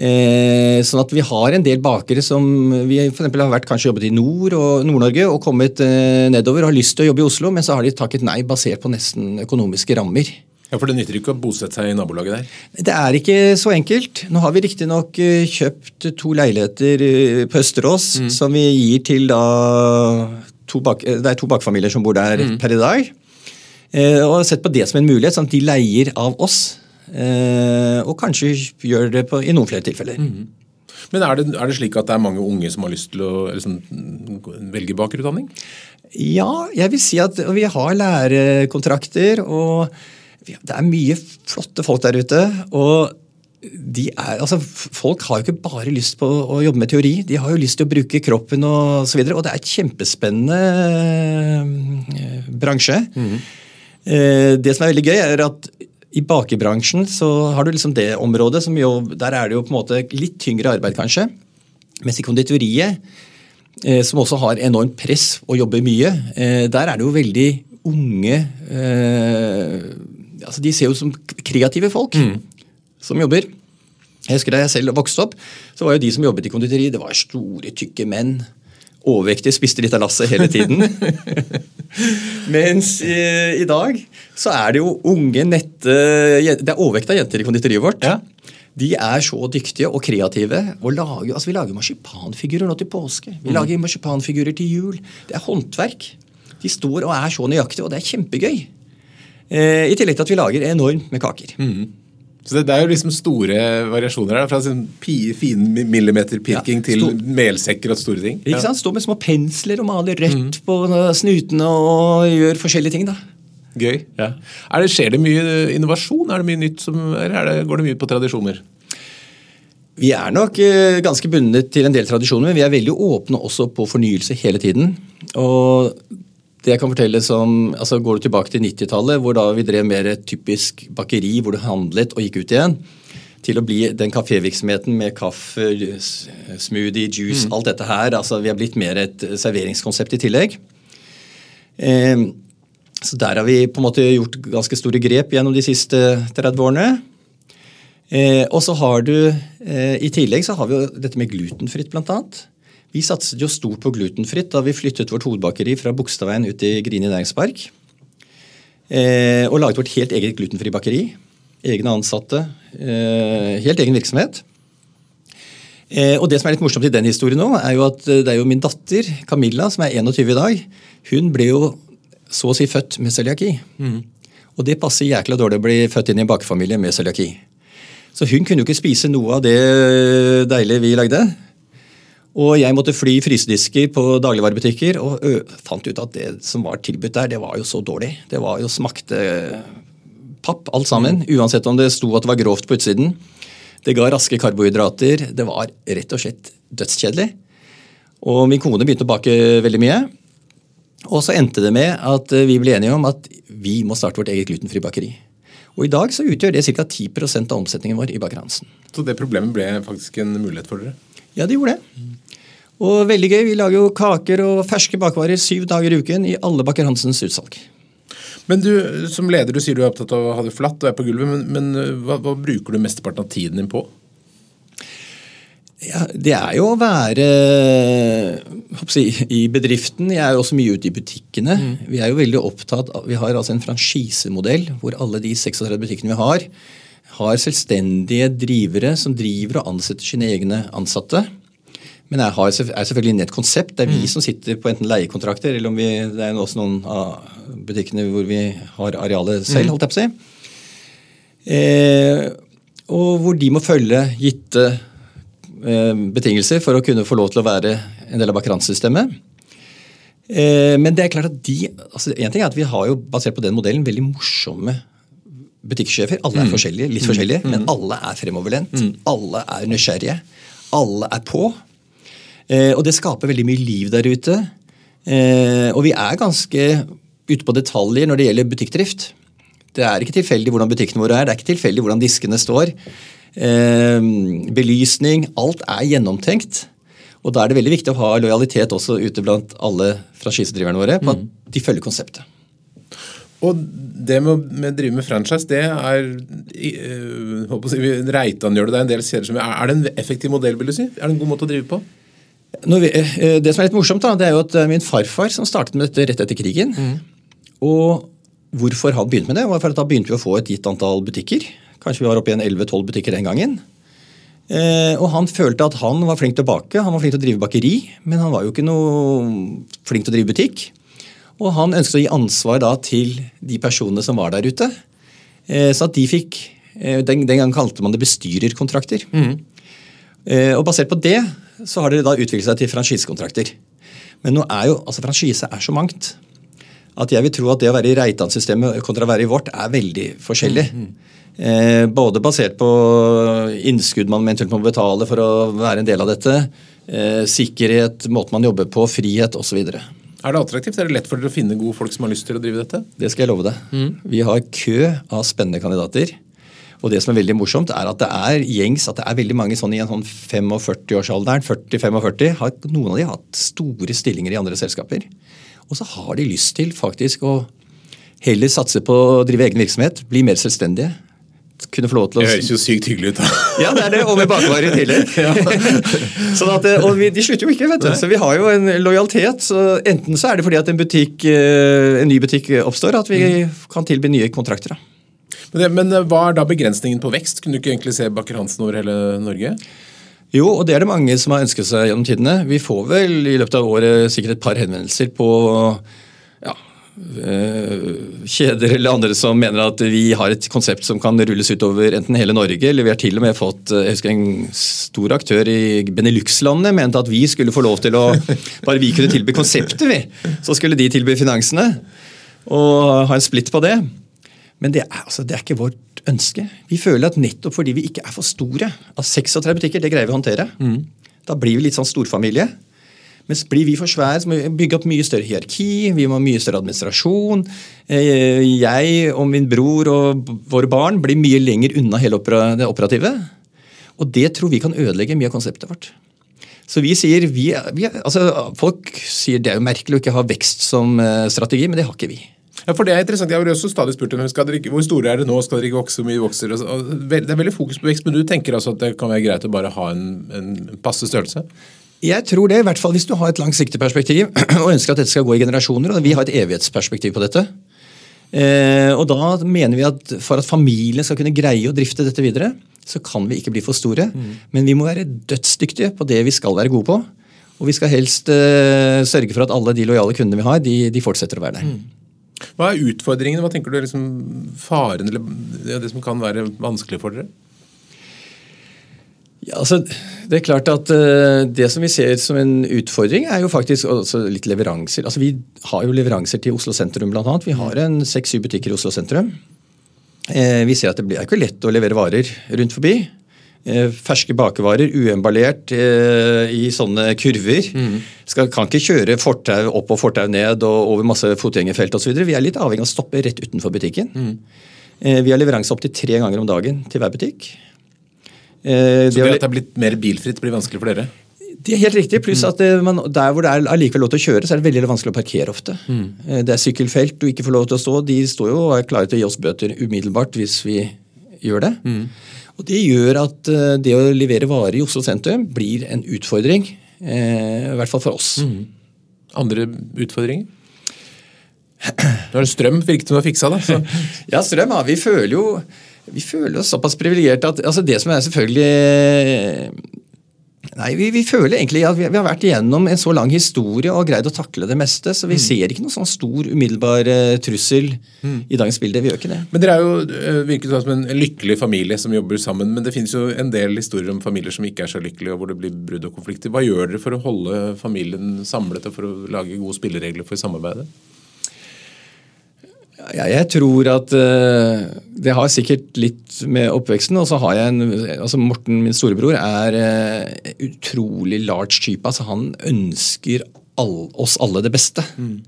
Eh, sånn at vi har en del bakere som vi for eksempel har vært kanskje jobbet i Nord- og Nord-Norge og kommet eh, nedover og har lyst til å jobbe i Oslo, men så har de takket nei basert på nesten økonomiske rammer. Ja, For det nytter ikke å bosette seg i nabolaget der. Det er ikke så enkelt. Nå har vi riktignok eh, kjøpt to leiligheter eh, på Østerås som vi gir til da to bak, eh, Det er to bakfamilier som bor der per i dag. Og sett på det som en mulighet, sånn at de leier av oss. Og kanskje gjør det på, i noen flere tilfeller. Men er det, er det slik at det er mange unge som har lyst til å liksom, velge bakerutdanning? Ja, jeg vil si at vi har lærekontrakter, og det er mye flotte folk der ute. Og de er, altså, folk har jo ikke bare lyst på å jobbe med teori, de har jo lyst til å bruke kroppen og så videre. Og det er et kjempespennende eh, bransje. Eh, Det som er veldig gøy, er at i bakebransjen så har du liksom det området som jo Der er det jo på en måte litt tyngre arbeid, kanskje. Mens i konditoriet, eh, som også har enormt press og jobber mye, der er det jo veldig unge altså De ser jo som kreative folk som jobber. Jeg husker Da jeg selv vokste opp, så var jo de som jobbet i konditori, det var store, tykke menn. Overvektige, spiste litt av lasset hele tiden. [LAUGHS] Mens i, i, dag så er det jo unge, nette Det er overvekt av jenter i konditoriet vårt. Ja. De er så dyktige og kreative. og lager, altså Vi lager marsipanfigurer nå til påske. Vi lager marsipanfigurer til jul. Det er håndverk. De står og er så nøyaktige, og det er kjempegøy. Eh, I tillegg til at vi lager enormt med kaker. Så det, det er jo liksom store variasjoner her. Fra sånn pi, fin millimeterpirking Ja, til melsekker og store ting. Ikke sant? Stå med små pensler og male rødt på uh, snutene og gjør forskjellige ting. da. Gøy. Er det, skjer det mye innovasjon? Er det mye nytt som, eller er det, går det mye på tradisjoner? Vi er nok eh, ganske bundet til en del tradisjoner, men vi er veldig åpne også på fornyelse hele tiden. Og det jeg kan fortelle som, altså Går du tilbake til 90-tallet, hvor da vi drev mer typisk bakeri hvor du handlet og gikk ut igjen, til å bli den kafévirksomheten med kaffe, smoothie, juice, alt dette her. altså Vi har blitt mer et serveringskonsept i tillegg. Eh, så der har vi på en måte gjort ganske store grep gjennom de siste 30 årene. Eh, og så har du, eh, I tillegg så har vi jo dette med glutenfritt, blant annet. Vi satset jo stort på glutenfritt da vi flyttet vårt hovedbakeri fra Bogstadveien ut i Grini næringspark. Eh, og laget vårt helt eget glutenfri bakeri. Egne ansatte. Eh, helt egen virksomhet. Eh, og det som er litt morsomt i den historien nå, er jo at det er jo min datter Camilla, som er 21 i dag, hun ble jo så å si født med cøliaki. Og det passer jækla dårlig å bli født inn i en bakefamilie med cøliaki. Så hun kunne jo ikke spise noe av det deilige vi lagde. Og jeg måtte fly frysedisker på dagligvarebutikker og fant ut at det som var tilbudt der, det var jo så dårlig. Det var jo smakte papp alt sammen, uansett om det sto at det var grovt på utsiden. Det ga raske karbohydrater. Det var rett og slett dødskjedelig. Og min kone begynte å bake veldig mye. Og så endte det med at vi ble enige om at vi må starte vårt eget glutenfri bakeri. Og i dag så utgjør det ca. 10% av omsetningen vår i Baker Hansen. Så det problemet ble faktisk en mulighet for dere? Ja, det gjorde det. Og veldig gøy. Vi lager jo kaker og ferske bakvarer syv dager i uken i alle Baker Hansens utsalg. Men du, som leder, du sier du er opptatt av å ha det flatt og er på gulvet, men, men uh, hva, hva bruker du mesteparten av tiden din på? Ja, det er jo å være håper jeg, i bedriften. Jeg er jo også mye ute i butikkene. Vi er jo veldig opptatt av, Vi har altså en franchisemodell hvor alle de 36 butikkene vi har, har selvstendige drivere som driver og ansetter sine egne ansatte. Men jeg har, er selvfølgelig inne i et konsept. Det er vi som sitter på enten leiekontrakter, eller om vi, det er også noen av butikkene hvor vi har arealet selv, holdt jeg på å si. Eh, og hvor de må følge gitte eh, betingelser for å kunne få lov til å være en del av Bakrant-systemet. Eh, men det er klart at de, altså en ting er at vi har jo basert på den modellen veldig morsomme butikksjefer. Alle er forskjellige, litt forskjellige, men alle er fremoverlent. Alle er nysgjerrige. Alle er på. Eh, og det skaper veldig mye liv der ute. Eh, og vi er ganske ute på detaljer når det gjelder butikkdrift. Det er ikke tilfeldig hvordan butikkene våre er, det er ikke tilfeldig hvordan diskene står. Eh, belysning, alt er gjennomtenkt. Og da er det veldig viktig å ha lojalitet også ute blant alle franchisedriverne våre på at de følger konseptet. Og det med å med drive med franchise, det er øh, håper å si, Reitan gjør det, det er en del kjeder som Er er det en effektiv modell, vil du si? Er det en god måte å drive på? Eh, det som er litt morsomt, da, det er jo at er min farfar som startet med dette rett etter krigen. Og hvorfor han begynte med det, var for at da begynte vi å få et gitt antall butikker. Kanskje vi var oppe i en 11-12 butikker den gangen. Eh, og han følte at han var flink til å bake, han var flink til å drive bakeri, men han var jo ikke noe flink til å drive butikk. Og han ønsket å gi ansvar da til de personene som var der ute. Eh, så at de fikk eh, den, den gangen kalte man det bestyrerkontrakter. Mm. og basert på det så har det da utviklet seg til franchisekontrakter. Men nå er jo, altså franchise er så mangt at jeg vil tro at det å være i Reitan-systemet kontra å være i vårt er veldig forskjellig. Eh, både basert på innskudd man eventuelt må betale for å være en del av dette, eh, sikkerhet, måten man jobber på, frihet osv. Er det attraktivt? Er det lett for dere å finne gode folk som har lyst til å drive dette? Det skal jeg love deg. Vi har kø av spennende kandidater. Og det som er veldig morsomt, er at det er gjengs at det er veldig mange sånn i en sånn 45-årsalderen, 40-45, har noen av de hatt store stillinger i andre selskaper. Og så har de lyst til faktisk å Heller satse på å drive egen virksomhet, bli mer selvstendige. Kunne få lov til å... Det høres jo sykt hyggelig ut. da. Ja, det er det, og med bakvarer i tillegg. [LAUGHS] [LAUGHS] sånn at, og vi, de slutter jo ikke, vet du. Så vi har jo en lojalitet. så Enten så er det fordi at en, butikk, eh, en ny butikk oppstår, at vi kan tilby nye kontrakter. da. Men, det, men eh, hva er da begrensningen på vekst? Kunne du ikke egentlig se Bakker Hansen over hele Norge? Jo, og det er det mange som har ønsket seg gjennom tidene. Vi får vel i løpet av året sikkert et par henvendelser på ja, eh, kjeder eller andre som mener at vi har et konsept som kan rulles utover enten hele Norge, eller vi har til og med fått jeg husker En stor aktør i Benelux-landene mente at vi skulle få lov til å [LAUGHS] Bare vi kunne tilby konseptet, vi. Så skulle de tilby finansene. Og ha en splitt på det. Men det er, altså, det er ikke vårt ønske. Vi føler at nettopp fordi vi ikke er for store At 36 butikker, det greier vi å håndtere. Mm. Da blir vi litt sånn storfamilie. Mens blir vi for svære, så må vi bygge opp mye større hierarki, vi må ha mye større administrasjon. Eh, jeg og min bror og våre barn blir mye lenger unna hele det operative. Og det tror vi kan ødelegge mye av konseptet vårt. Så vi sier, vi, vi, altså Folk sier det er jo merkelig å ikke ha vekst som eh, strategi, men det har ikke vi. Ja, for Det er interessant. Jeg har også stadig spurt dem, ikke, hvor store er det nå, skal dere ikke vokse, hvor mye vokser Det er veldig fokus på vekst, men du tenker altså at det kan være greit å bare ha en, en passe størrelse? Jeg tror det, i hvert fall hvis du har et langsiktig perspektiv [CLEARS THROAT] og ønsker at dette skal gå i generasjoner. og Vi har et evighetsperspektiv på dette. Eh, og Da mener vi at for at familien skal kunne greie å drifte dette videre, så kan vi ikke bli for store. Mm. Men vi må være dødsdyktige på det vi skal være gode på. Og vi skal helst eh, sørge for at alle de lojale kundene vi har, de, de fortsetter å være der. Mm. Hva er utfordringene? Hva tenker du er liksom faren eller det som kan være vanskelig for dere? Ja, altså, det er klart at uh, det som vi ser som en utfordring, er jo faktisk litt leveranser. Altså, vi har jo leveranser til Oslo sentrum bl.a. Vi har en seks-syv butikker i Oslo sentrum. Uh, vi ser at det blir ikke lett å levere varer rundt forbi. Eh, ferske bakevarer, uemballert eh, i sånne kurver. Mm. Skal, kan ikke kjøre fortau opp og fortau ned og over masse fotgjengerfelt osv. Vi er litt avhengig av å stoppe rett utenfor butikken. Mm. Eh, vi har leveranse opptil tre ganger om dagen til hver butikk. Så det at det er blitt mer bilfritt blir vanskelig for dere? Det er helt riktig. Pluss at man, der hvor det er allikevel lov til å kjøre, så er det veldig vanskelig å parkere ofte. Mm. Det er sykkelfelt du ikke får lov til å stå. De står jo og er klare til å gi oss bøter umiddelbart hvis vi gjør det. Mm. Og Det gjør at eh, det å levere varer i Oslo sentrum blir en utfordring. Eh, I hvert fall for oss. Mm. Andre utfordringer? Nå er det strøm, virket som du har fiksa det. Så. [LAUGHS] ja, strøm. Ja. Vi føler jo vi føler oss såpass privilegerte at altså det som er selvfølgelig Nei, vi, vi, føler egentlig at vi, vi, har vært igjennom en så lang historie og greid å takle det meste, så vi mm. ser ikke noen sånn stor umiddelbar uh, trussel mm. i dagens bilde. Vi gjør ikke det. Men Dere er jo uh, virket som en lykkelig familie som jobber sammen, men det finnes jo en del historier om familier som ikke er så lykkelige, og hvor det blir brudd og konflikter. Hva gjør dere for å holde familien samlet og for å lage gode spilleregler for samarbeidet? Ja, jeg tror at uh, det har sikkert litt med oppveksten. Og så har jeg en altså Morten, min storebror, er uh, utrolig large type. Altså han ønsker all, oss alle det beste. Mm.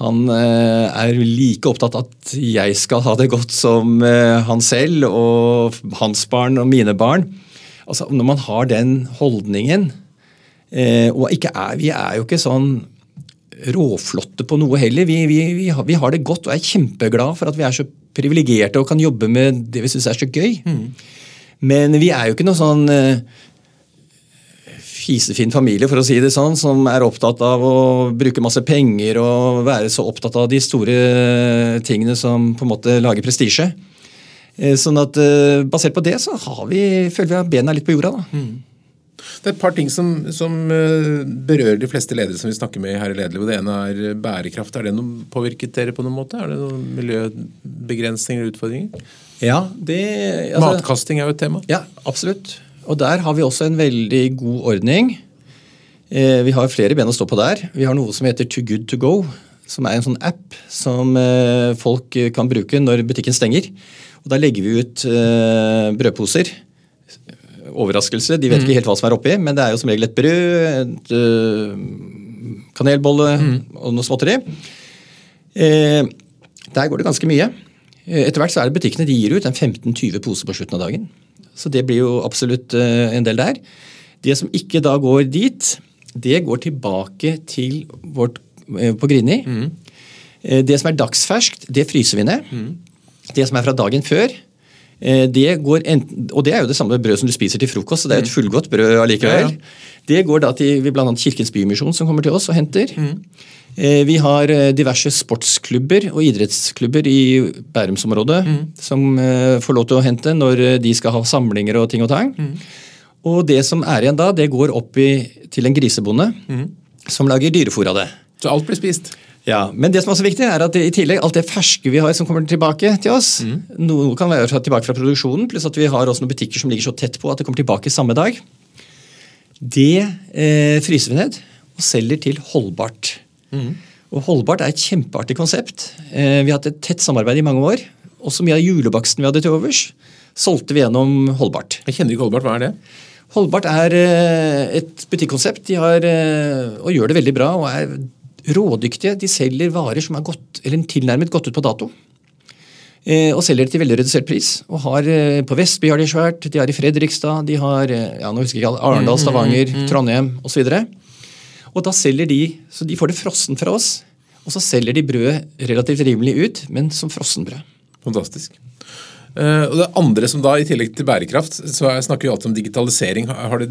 Han uh, er like opptatt av at jeg skal ha det godt som han selv og hans barn og mine barn. Altså Når man har den holdningen og ikke er, Vi er jo ikke sånn råflotte på noe heller. Vi, vi, vi, har, vi, har, det godt og er kjempeglad for at vi er så privilegerte og kan jobbe med det vi syns er så gøy. Mm. Men vi er jo ikke noe sånn uh, fisefin familie, for å si det sånn, som er opptatt av å bruke masse penger og være så opptatt av de store tingene som på en måte lager prestisje. Uh, sånn at Basert på det så har vi, føler vi har bena litt på jorda. da. Mm. Det er et par ting som, som, eh, berører de fleste ledere som vi snakker med her i Lederliv. Det ene er bærekraft. Er det noe påvirket dere på noen måte? Er det noen miljøbegrensninger eller utfordringer? Ja, det... Altså, Matkasting er jo et tema. Ja, absolutt. Og der har vi også en veldig god ordning. Eh, vi har flere ben å stå på der. Vi har noe som heter Too Good To Go. Som er en sånn app som eh, folk kan bruke når butikken stenger. Og Da legger vi ut brødposer overraskelse. De vet mm. ikke helt hva som er oppi, men det er jo som regel et brød, et uh, kanelbolle mm. og noe småtteri. Eh, der går det ganske mye. Eh, etter hvert så er det butikkene de gir ut en 15-20 poser på slutten av dagen. Så det blir jo absolutt uh, en del der. Det som ikke da går dit, det går tilbake til vårt uh, på Grini. Mm. Eh, Det som er dagsferskt, det fryser vi ned. Det som er fra dagen før, det går enten, og det er jo det samme brød som du spiser til frokost, så det er jo et fullgodt brød allikevel. Det går da til bl.a. Kirkens Bymisjon som kommer til oss og henter. Mm. Vi har eh, diverse sportsklubber og idrettsklubber i Bærumsområdet som eh, får lov til å hente når eh, de skal ha samlinger og ting og tang. Og det som er igjen da, det går opp i, til en grisebonde som lager dyrefôr av det. Så alt blir spist. Ja, Men det som er også viktig er at i tillegg alt det ferske vi har som kommer tilbake til oss Noe kan være tilbake fra produksjonen, pluss at vi har også noen butikker som ligger så tett på at det kommer tilbake samme dag. Det eh, fryser vi ned og selger til holdbart. Og Holdbart er et kjempeartig konsept. Eh, vi har hatt et tett samarbeid i mange år. Også mye av julebaksten vi hadde til overs, solgte vi gjennom Holdbart. Jeg kjenner ikke Holdbart. Hva er det? Holdbart er eh, et butikkonsept. De har, eh, og gjør det veldig bra og er rådyktige. De selger varer som er godt, eller tilnærmet gått ut på dato. Eh, Og selger det til veldig redusert pris. Og har, eh, På Vestby har de svært, de har i Fredrikstad, de har eh, ja, nå husker jeg ikke Arendal, Stavanger, Trondheim osv. Og da selger de, så de får det frossen fra oss. Og så selger de brødet relativt rimelig ut, men som frossenbrød. Fantastisk. Eh, og det andre som da, I tillegg til bærekraft, så er- snakker vi alltid om digitalisering. Har, har, det,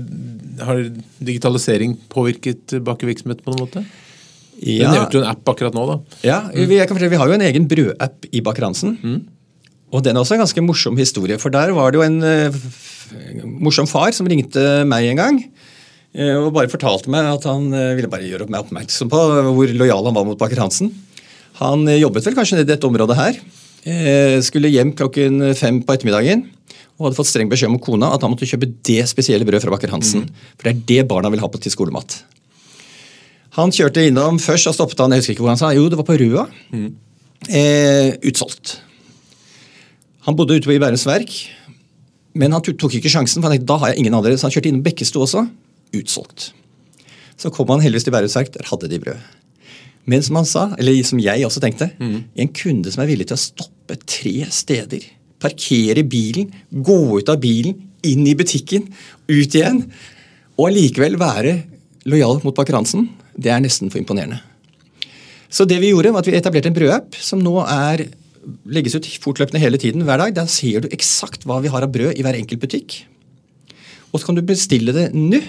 har digitalisering påvirket bakevirksomhet på noen måte? Du nevnte jo en app akkurat nå. da. Ja, vi, kan fortelle, vi har jo en egen brødapp i Baker Hansen. Og den er også en ganske morsom historie. For der var det jo en uh, morsom far som ringte meg en gang. Uh, og bare fortalte meg at han uh, ville bare gjøre meg oppmerksom på hvor lojal han var mot Baker Hansen. Han jobbet vel kanskje nede i dette området her. skulle hjem klokken fem på ettermiddagen. Og hadde fått streng beskjed om kona at han måtte kjøpe det spesielle brødet fra Baker Hansen. For det er det barna vil ha på til skolemat. Han kjørte innom først og stoppet han, jeg husker ikke hvor han sa, jo det var på Røa. Eh, utsolgt. Han bodde ute på i Bærums Verk, men han tok ikke sjansen, for han tenkte da har jeg ingen andre. Så han kjørte innom Bekkesto også. Utsolgt. Så kom han heldigvis til Bærums Verk, der hadde de brød. Men som han sa, eller som jeg også tenkte, en kunde som er villig til å stoppe tre steder, parkere bilen, gå ut av bilen, inn i butikken, ut igjen, og allikevel være lojal mot Bakker Hansen, det er nesten for imponerende. Så det vi gjorde var at vi etablerte en brødapp som nå er, legges ut fortløpende hele tiden hver dag. Der ser du eksakt hva vi har av brød i hver enkelt butikk. Og så kan du bestille det nå.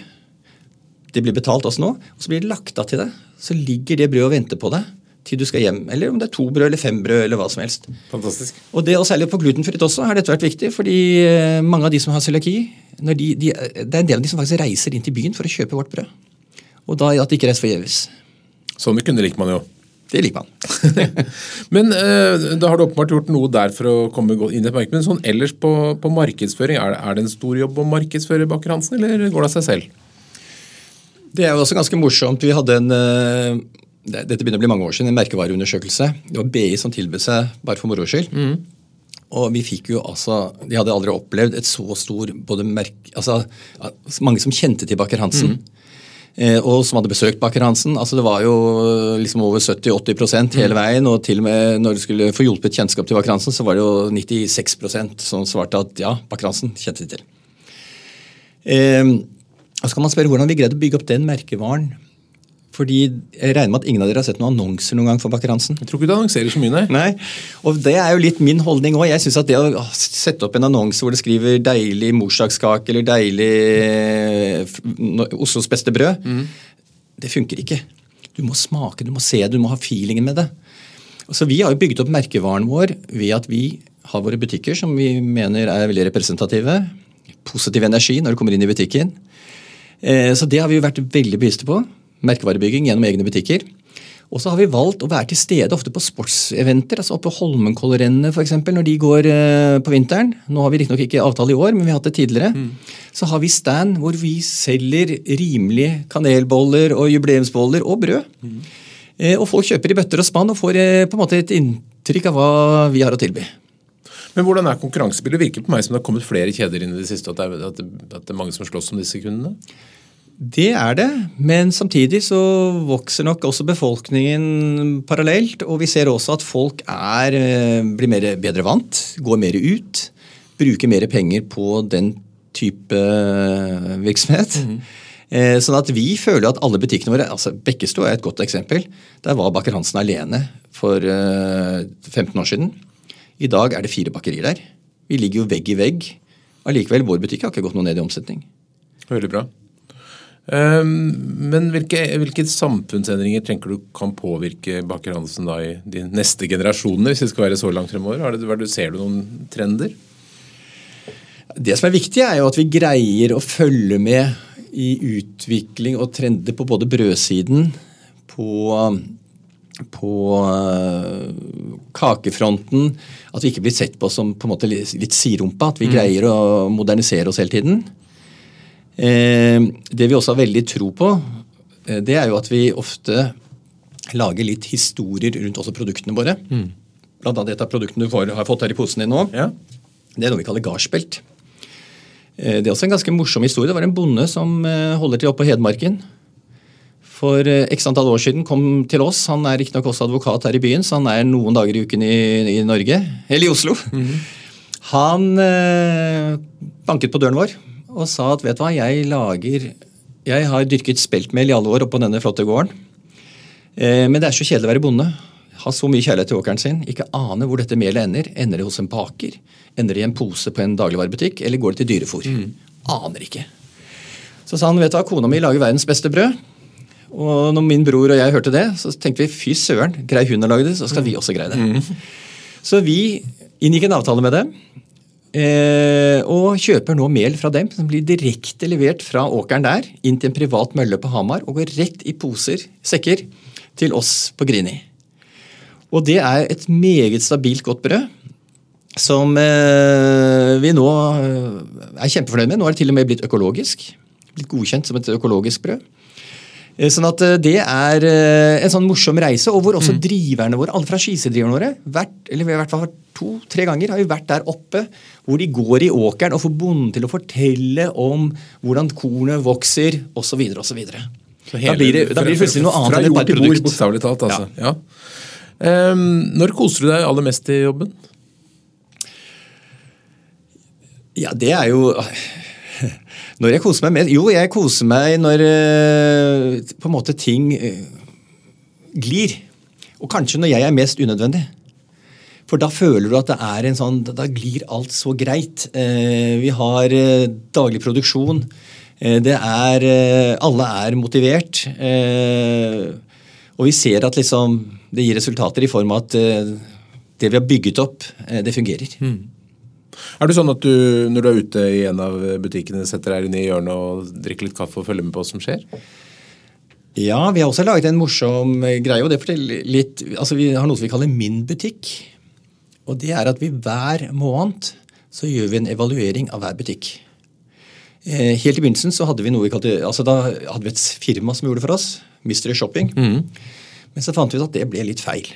Det blir betalt også nå, og så blir det lagt av til deg. Så ligger det brødet og venter på deg til du skal hjem. Eller om det er to brød eller fem brød eller hva som helst. Fantastisk. Og det, og særlig på glutenfritt også har dette vært viktig, fordi eh, mange av de som har cøliaki, de, de, det er en del av de som faktisk reiser inn til byen for å kjøpe vårt brød. Og da at det ikke rett forgjeves. Sånne kunder liker man jo. Det liker man. [LAUGHS] Men eh, da har du åpenbart gjort noe der for å komme inn i et marked. Men sånn ellers på, på markedsføring, er det, er det en stor jobb å markedsføre Baker Hansen, eller går det av seg selv? Det er jo også ganske morsomt. Vi hadde en eh, dette begynner å bli mange år siden, en merkevareundersøkelse. Det var BI som tilbød seg bare for moro skyld. Og vi fikk jo altså De hadde aldri opplevd et så stor både merke, Altså mange som kjente til Baker Hansen. Eh, og som hadde besøkt Baker Hansen. altså Det var jo liksom over 70-80 hele veien. Og til og med når du skulle få hjulpet kjennskap til Baker Hansen, så var det jo 96% som svarte at ja, Baker Hansen kjente de til. Eh, og så kan man spørre hvordan vi greide å bygge opp den merkevaren. Fordi jeg regner med at ingen av dere har sett noen annonser noen gang for Bakker Hansen. Jeg tror ikke du annonserer så mye, nei. Nei, og det er jo litt min holdning òg. Jeg syns at det å sette opp en annonse hvor det skriver 'deilig morsdagskake' eller 'deilig eh, Oslos beste brød', det funker ikke. Du må smake, du må se, du må ha feelingen med det. Så Vi har jo bygget opp merkevaren vår ved at vi har våre butikker som vi mener er veldig representative. Positiv energi når du kommer inn i butikken. Eh, Så det har vi jo vært veldig bevisste på. Merkevarebygging gjennom egne butikker. Og så har vi valgt å være til stede ofte på sportseventer. altså Oppe på Holmenkollrennene f.eks. når de går eh, på vinteren. Nå har vi riktignok ikke avtale i år, men vi har hatt det tidligere. Så har vi stand hvor vi selger rimelige kanelboller og jubileumsboller og brød. Eh, Og folk kjøper i bøtter og spann og får eh, på en måte et inntrykk av hva vi har å tilby. Men hvordan er konkurransebildet? Det virker på meg som det har kommet flere kjeder inn i det siste, at det er, at det, at det er mange som slåss om disse kundene? Det er det, men samtidig så vokser nok også befolkningen parallelt. Og vi ser også at folk er, eh, blir mer, bedre vant, går mer ut, bruker mer penger på den type eh, virksomhet. Eh, sånn at Vi føler at alle butikkene våre altså Bekkestua er et godt eksempel. Der var Baker Hansen alene for 15 år siden. I dag er det fire bakerier der. Vi ligger jo vegg i vegg. Allikevel, vår butikk har ikke gått noe ned i omsetning. Veldig bra. Um, men hvilke, hvilke, samfunnsendringer tenker du kan påvirke Baker Hansen da i de neste generasjoner, hvis det skal være så langt fremover? Det, ser du noen trender? Det som er viktig, er jo at vi greier å følge med i utvikling og trender på både brødsiden, på på uh, kakefronten. At vi ikke blir sett på som på en måte litt sirumpa. At vi mm. greier å modernisere oss hele tiden. Uh, det vi også har veldig tro på, uh, det er jo at vi ofte lager litt historier rundt også produktene våre. Mm. Blant annet et av produktene du får, har fått her i posen din nå. Ja. Det er noe vi kaller gardsbelt. Det er også en ganske morsom historie. Det var en bonde som holder til oppe på Hedmarken for eh, x antall år siden kom til oss. Han er riktignok også advokat her i byen, så han er noen dager i uken i, i Norge, eller i Oslo. Mm -hmm. Han eh, banket på døren vår og sa at vet du hva, jeg lager Jeg har dyrket speltmel i alle år oppå denne flotte gården. Eh, men det er så kjedelig å være bonde. Ha så mye kjærlighet til åkeren sin. Ikke ane hvor dette melet ender. Ender det hos en baker? Ender det i en pose på en dagligvarebutikk? Eller går det til dyrefòr? Mm. Aner ikke. Så sa han vet du hva, kona mi lager verdens beste brød. Og når min bror og jeg hørte det, så tenkte vi fy søren, greier hun å lage det, så skal vi også greie det. Mm. Så vi inngikk en avtale med dem. Eh, og kjøper nå mel fra dem som blir direkte levert fra åkeren der inn til en privat mølle på Hamar og går rett i poser, sekker, til oss på Grini. Og det er et meget stabilt godt brød som eh, vi nå eh, er kjempefornøyd med. Nå er det til og med blitt økologisk. Blitt godkjent som et økologisk brød. Eh, sånn at eh, Det er eh, en sånn morsom reise, og hvor også mm. driverne våre, alle franchisedriverne våre, hvert, eller i hvert fall to-tre ganger har vi vært der oppe, hvor de går i åkeren og får bonden til å fortelle om hvordan kornet vokser, osv. osv. Da blir det, da blir det plutselig noe annet enn et par bord. Bokstavelig talt, altså. Ja. Ja. Um, når koser du deg aller mest i jobben? Ja, det er jo [LAUGHS] når jeg koser meg mest? Jo, jeg koser meg når uh, på en måte ting uh, glir. Og kanskje når jeg er mest unødvendig. For da føler du at det er en sånn Da glir alt så greit. Uh, vi har daglig produksjon. det er Alle er motivert. og vi ser at liksom det gir resultater i form av at det vi har bygget opp, det fungerer. Mm. Er det sånn at du når du er ute i en av butikkene, setter deg inn i hjørnet og drikker litt kaffe og følger med på hva som skjer? Ja, vi har også laget en morsom greie. og det forteller litt, altså Vi har noe som vi kaller Min butikk. Og det er at vi hver måned så gjør vi en evaluering av hver butikk. Eh, helt i begynnelsen så hadde vi noe vi kalte, altså da hadde vi et firma som gjorde det for oss. Mystery Shopping. Mm. Men så fant vi ut at det ble litt feil.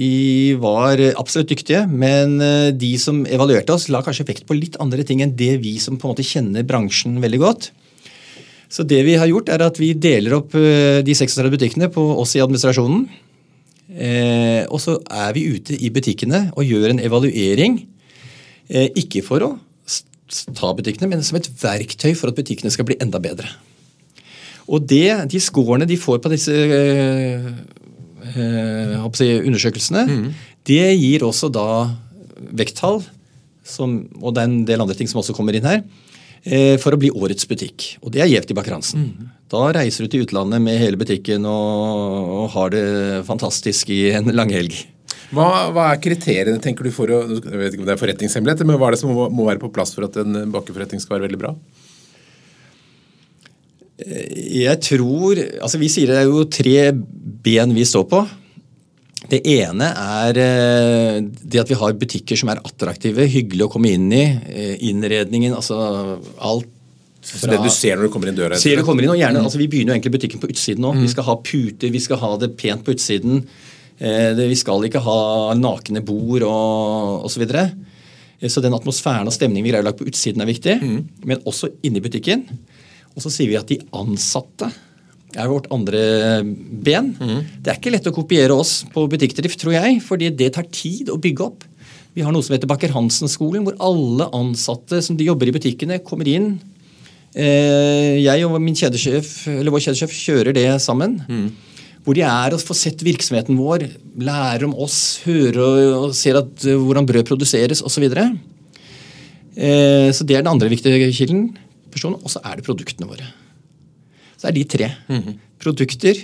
De var absolutt dyktige, men eh, de som evaluerte oss, la kanskje vekt på litt andre ting enn det vi som på en måte kjenner bransjen veldig godt. Så det vi har gjort, er at vi deler opp eh, de 36 butikkene på oss i administrasjonen. Eh, og så er vi ute i butikkene og gjør en evaluering. ikke for å ta butikkene, men som et verktøy for at butikkene skal bli enda bedre. Og det, de scorene de får på disse eh, undersøkelsene, mm. det gir også da vekttall, som, og det er en del andre ting som også kommer inn her, eh, for å bli årets butikk. Og det er gjevt i bakgransen Mm. Da reiser du til utlandet med hele butikken og, og har det fantastisk i en langhelg. Hva, hva, er kriteriene tenker du for å, jeg vet ikke om det er forretningshemmelighet, men hva er det som må, må være på plass for at en bakkeforretning skal være veldig bra? Jeg tror altså Vi sier det er jo tre ben vi står på. Det ene er eh, det at vi har butikker som er attraktive, hyggelig å komme inn i. Eh, innredningen, altså alt fra, det du ser når du kommer inn døra? Ser du kommer inn, og gjerne, mm. altså Vi begynner jo egentlig butikken på utsiden nå. Mm. Vi skal ha puter, vi skal ha det pent på utsiden. Eh, vi skal ikke ha nakne bord og osv. Så, videre. så den atmosfæren og stemningen vi greier å lage på utsiden er viktig. Mm. Men også inni butikken. Og så sier vi at de ansatte er vårt andre ben. Mm. Det er ikke lett å kopiere oss på butikkdrift, tror jeg, fordi det tar tid å bygge opp. Vi har noe som heter Bakker Hansen-skolen, hvor alle ansatte som de jobber i butikkene, kommer inn Eh, jeg og min kjedesjef, eller vår kjedesjef kjører det sammen. Hvor de er og får sett virksomheten vår, lærer om oss, hører og, og ser at, eh, hvordan brød produseres osv. Så, videre. eh, så det er den andre viktige kilden. Personen, Og så er det produktene våre. Så det er de tre. Produkter,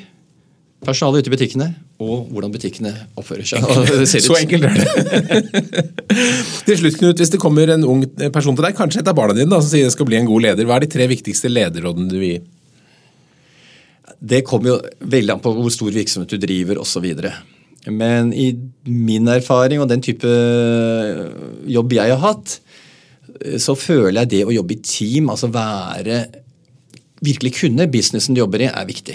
personalet ute i butikkene og hvordan butikkene oppfører seg. og. [LAUGHS] Så enkelt er det. [LAUGHS] til slutt, Knut, hvis det kommer en ung person til deg, kanskje et av barna dine, da, som sier det skal bli en god leder, hva er de tre viktigste lederrådene du vil gi? Det kommer jo veldig an på hvor stor virksomhet du driver osv. Men i min erfaring og den type jobb jeg har hatt, så føler jeg det å jobbe i team, altså være Virkelig kunne businessen du jobber i, er viktig.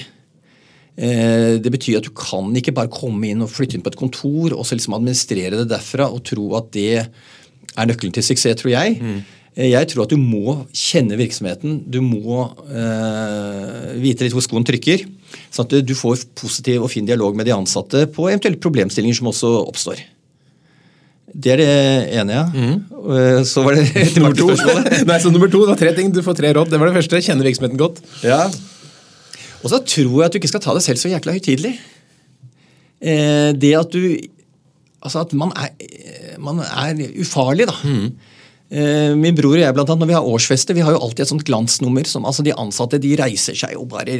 Eh, Det betyr at du kan ikke bare komme inn og flytte inn på et kontor og så liksom administrere det derfra og tro at det er nøkkelen til suksess, tror jeg. Mm. Jeg tror at du må kjenne virksomheten. Du må eh, vite litt hvor skoen trykker. Sånn at du får positiv og fin dialog med de ansatte på eventuelle problemstillinger som også oppstår. Det er det ene, ja. Mm. Så var det [LAUGHS] Nummer to. spørsmålet. [LAUGHS] Nei, så nummer to, det var tre ting. Du får tre råd. Det var det første. Kjenne virksomheten godt. Ja. Og så tror jeg at du ikke skal ta det selv så jækla høytidelig. Eh, det at du Altså at man er, man er ufarlig, da. Eh, min bror og jeg, blant annet, når vi har årsfester, vi har jo alltid et sånt glansnummer. som altså De ansatte de reiser seg og bare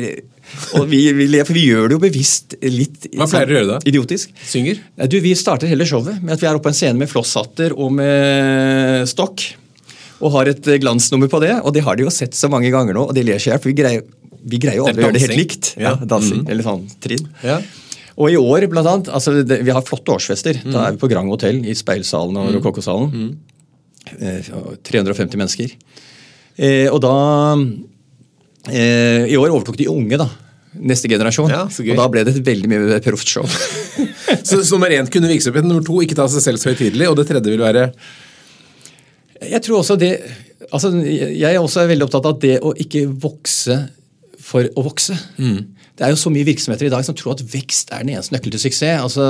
og vi, vi, for vi gjør det jo bevisst litt Hva pleier dere å gjøre da? idiotisk. Synger. Nei, Du, Vi starter hele showet med at vi er oppe på en scene med flosshatter og med stokk. Og har et eh, glansnummer på det, og det har de jo sett så mange ganger nå. og de ler seg i for vi greier, vi greier jo aldri å gjøre det helt likt. Ja. Ja, dansing, Eller sånn trinn. Ja. Og i år, blant annet, altså det, vi har flotte årsfester. Da er vi på Grand Hotell i Speilsalen og Rokokkosalen. Eh, 350 mennesker. Eh, og da eh, I år overtok de unge, da. Neste generasjon. Ja, og da ble det et veldig mye proft show. [LAUGHS] Så, så nummer én kunne virksomheten. Nummer to ikke ta seg selv så høytidelig. Og det tredje vil være Jeg tror også det altså Jeg er også veldig opptatt av det å ikke vokse for å vokse. Det er jo så mye virksomheter i dag som tror at vekst er den eneste nøkkelen til suksess. altså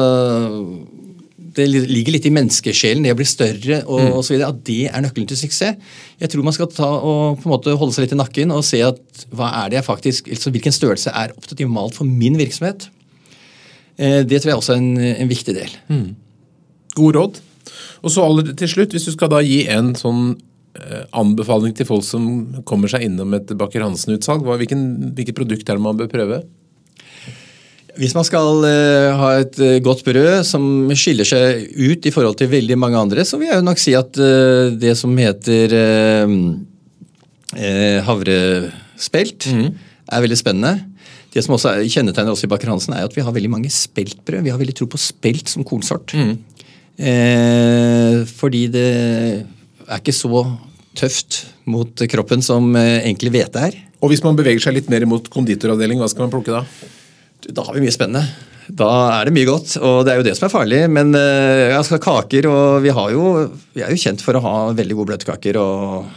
det ligger litt i menneskesjelen, det å bli større og, så videre, at det er nøkkelen til suksess. Jeg tror man skal ta og på en måte holde seg litt i nakken og se at hva er det jeg faktisk, altså hvilken størrelse er optimalt for min virksomhet. Eh, Det tror jeg også er en, en viktig del. god råd. Og så til slutt, hvis du skal da gi en sånn eh, anbefaling til folk som kommer seg innom et Baker Hansen-utsalg, hvilket produkt er det man bør prøve? Hvis man skal eh, ha et eh, godt brød som skiller seg ut i forhold til veldig mange andre, så vil jeg jo nok si at eh, det som heter havrespelt, er veldig spennende. Det som også er, kjennetegner oss i Baker Hansen, er at vi har veldig mange speltbrød. Vi har veldig tro på spelt som kornsort. Eh, fordi det er ikke så tøft mot kroppen som egentlig hvete er. Og hvis man beveger seg litt mer mot konditoravdeling, hva skal man plukke da? Da har vi mye spennende. Da er det mye godt, og det er jo det som er farlig. Men uh, altså, kaker og Vi har jo, vi er jo kjent for å ha veldig gode bløtkaker og,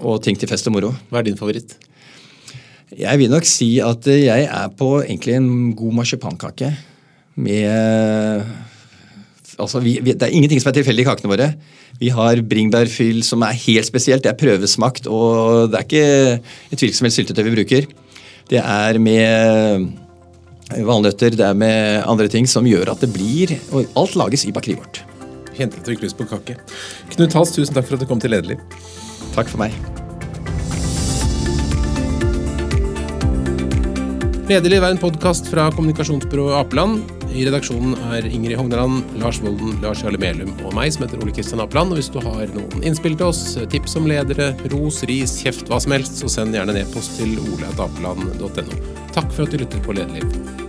og ting til fest og moro. Hva er din favoritt? Jeg vil nok si at eh, jeg er på egentlig en god marsipankake med Altså, vi, vi, Det er ingenting som er tilfeldig i kakene våre. Vi har bringebærfyll som er helt spesielt. Det er prøvesmakt, og det er ikke et hvilket som helst syltetøy vi bruker. Det er med valnøtter, det er med andre ting som gjør at det blir Og alt lages i bakeriet vårt. Kjente at du fikk lyst på kake. Knut Hals, tusen takk for at du kom til Lederliv. Takk for meg. Lederliv er en podkast fra kommunikasjonsbyrået Apeland. I redaksjonen er Ingrid Hogneland, Lars Volden, Lars Jarle Melum og meg, som heter Ole Kristian Apeland. Og hvis du har noen innspill til oss, tips om ledere, ros, ris, kjeft, hva som helst, så send gjerne en e-post til oleatapeland.no. Takk for at du lytter på Lederliv.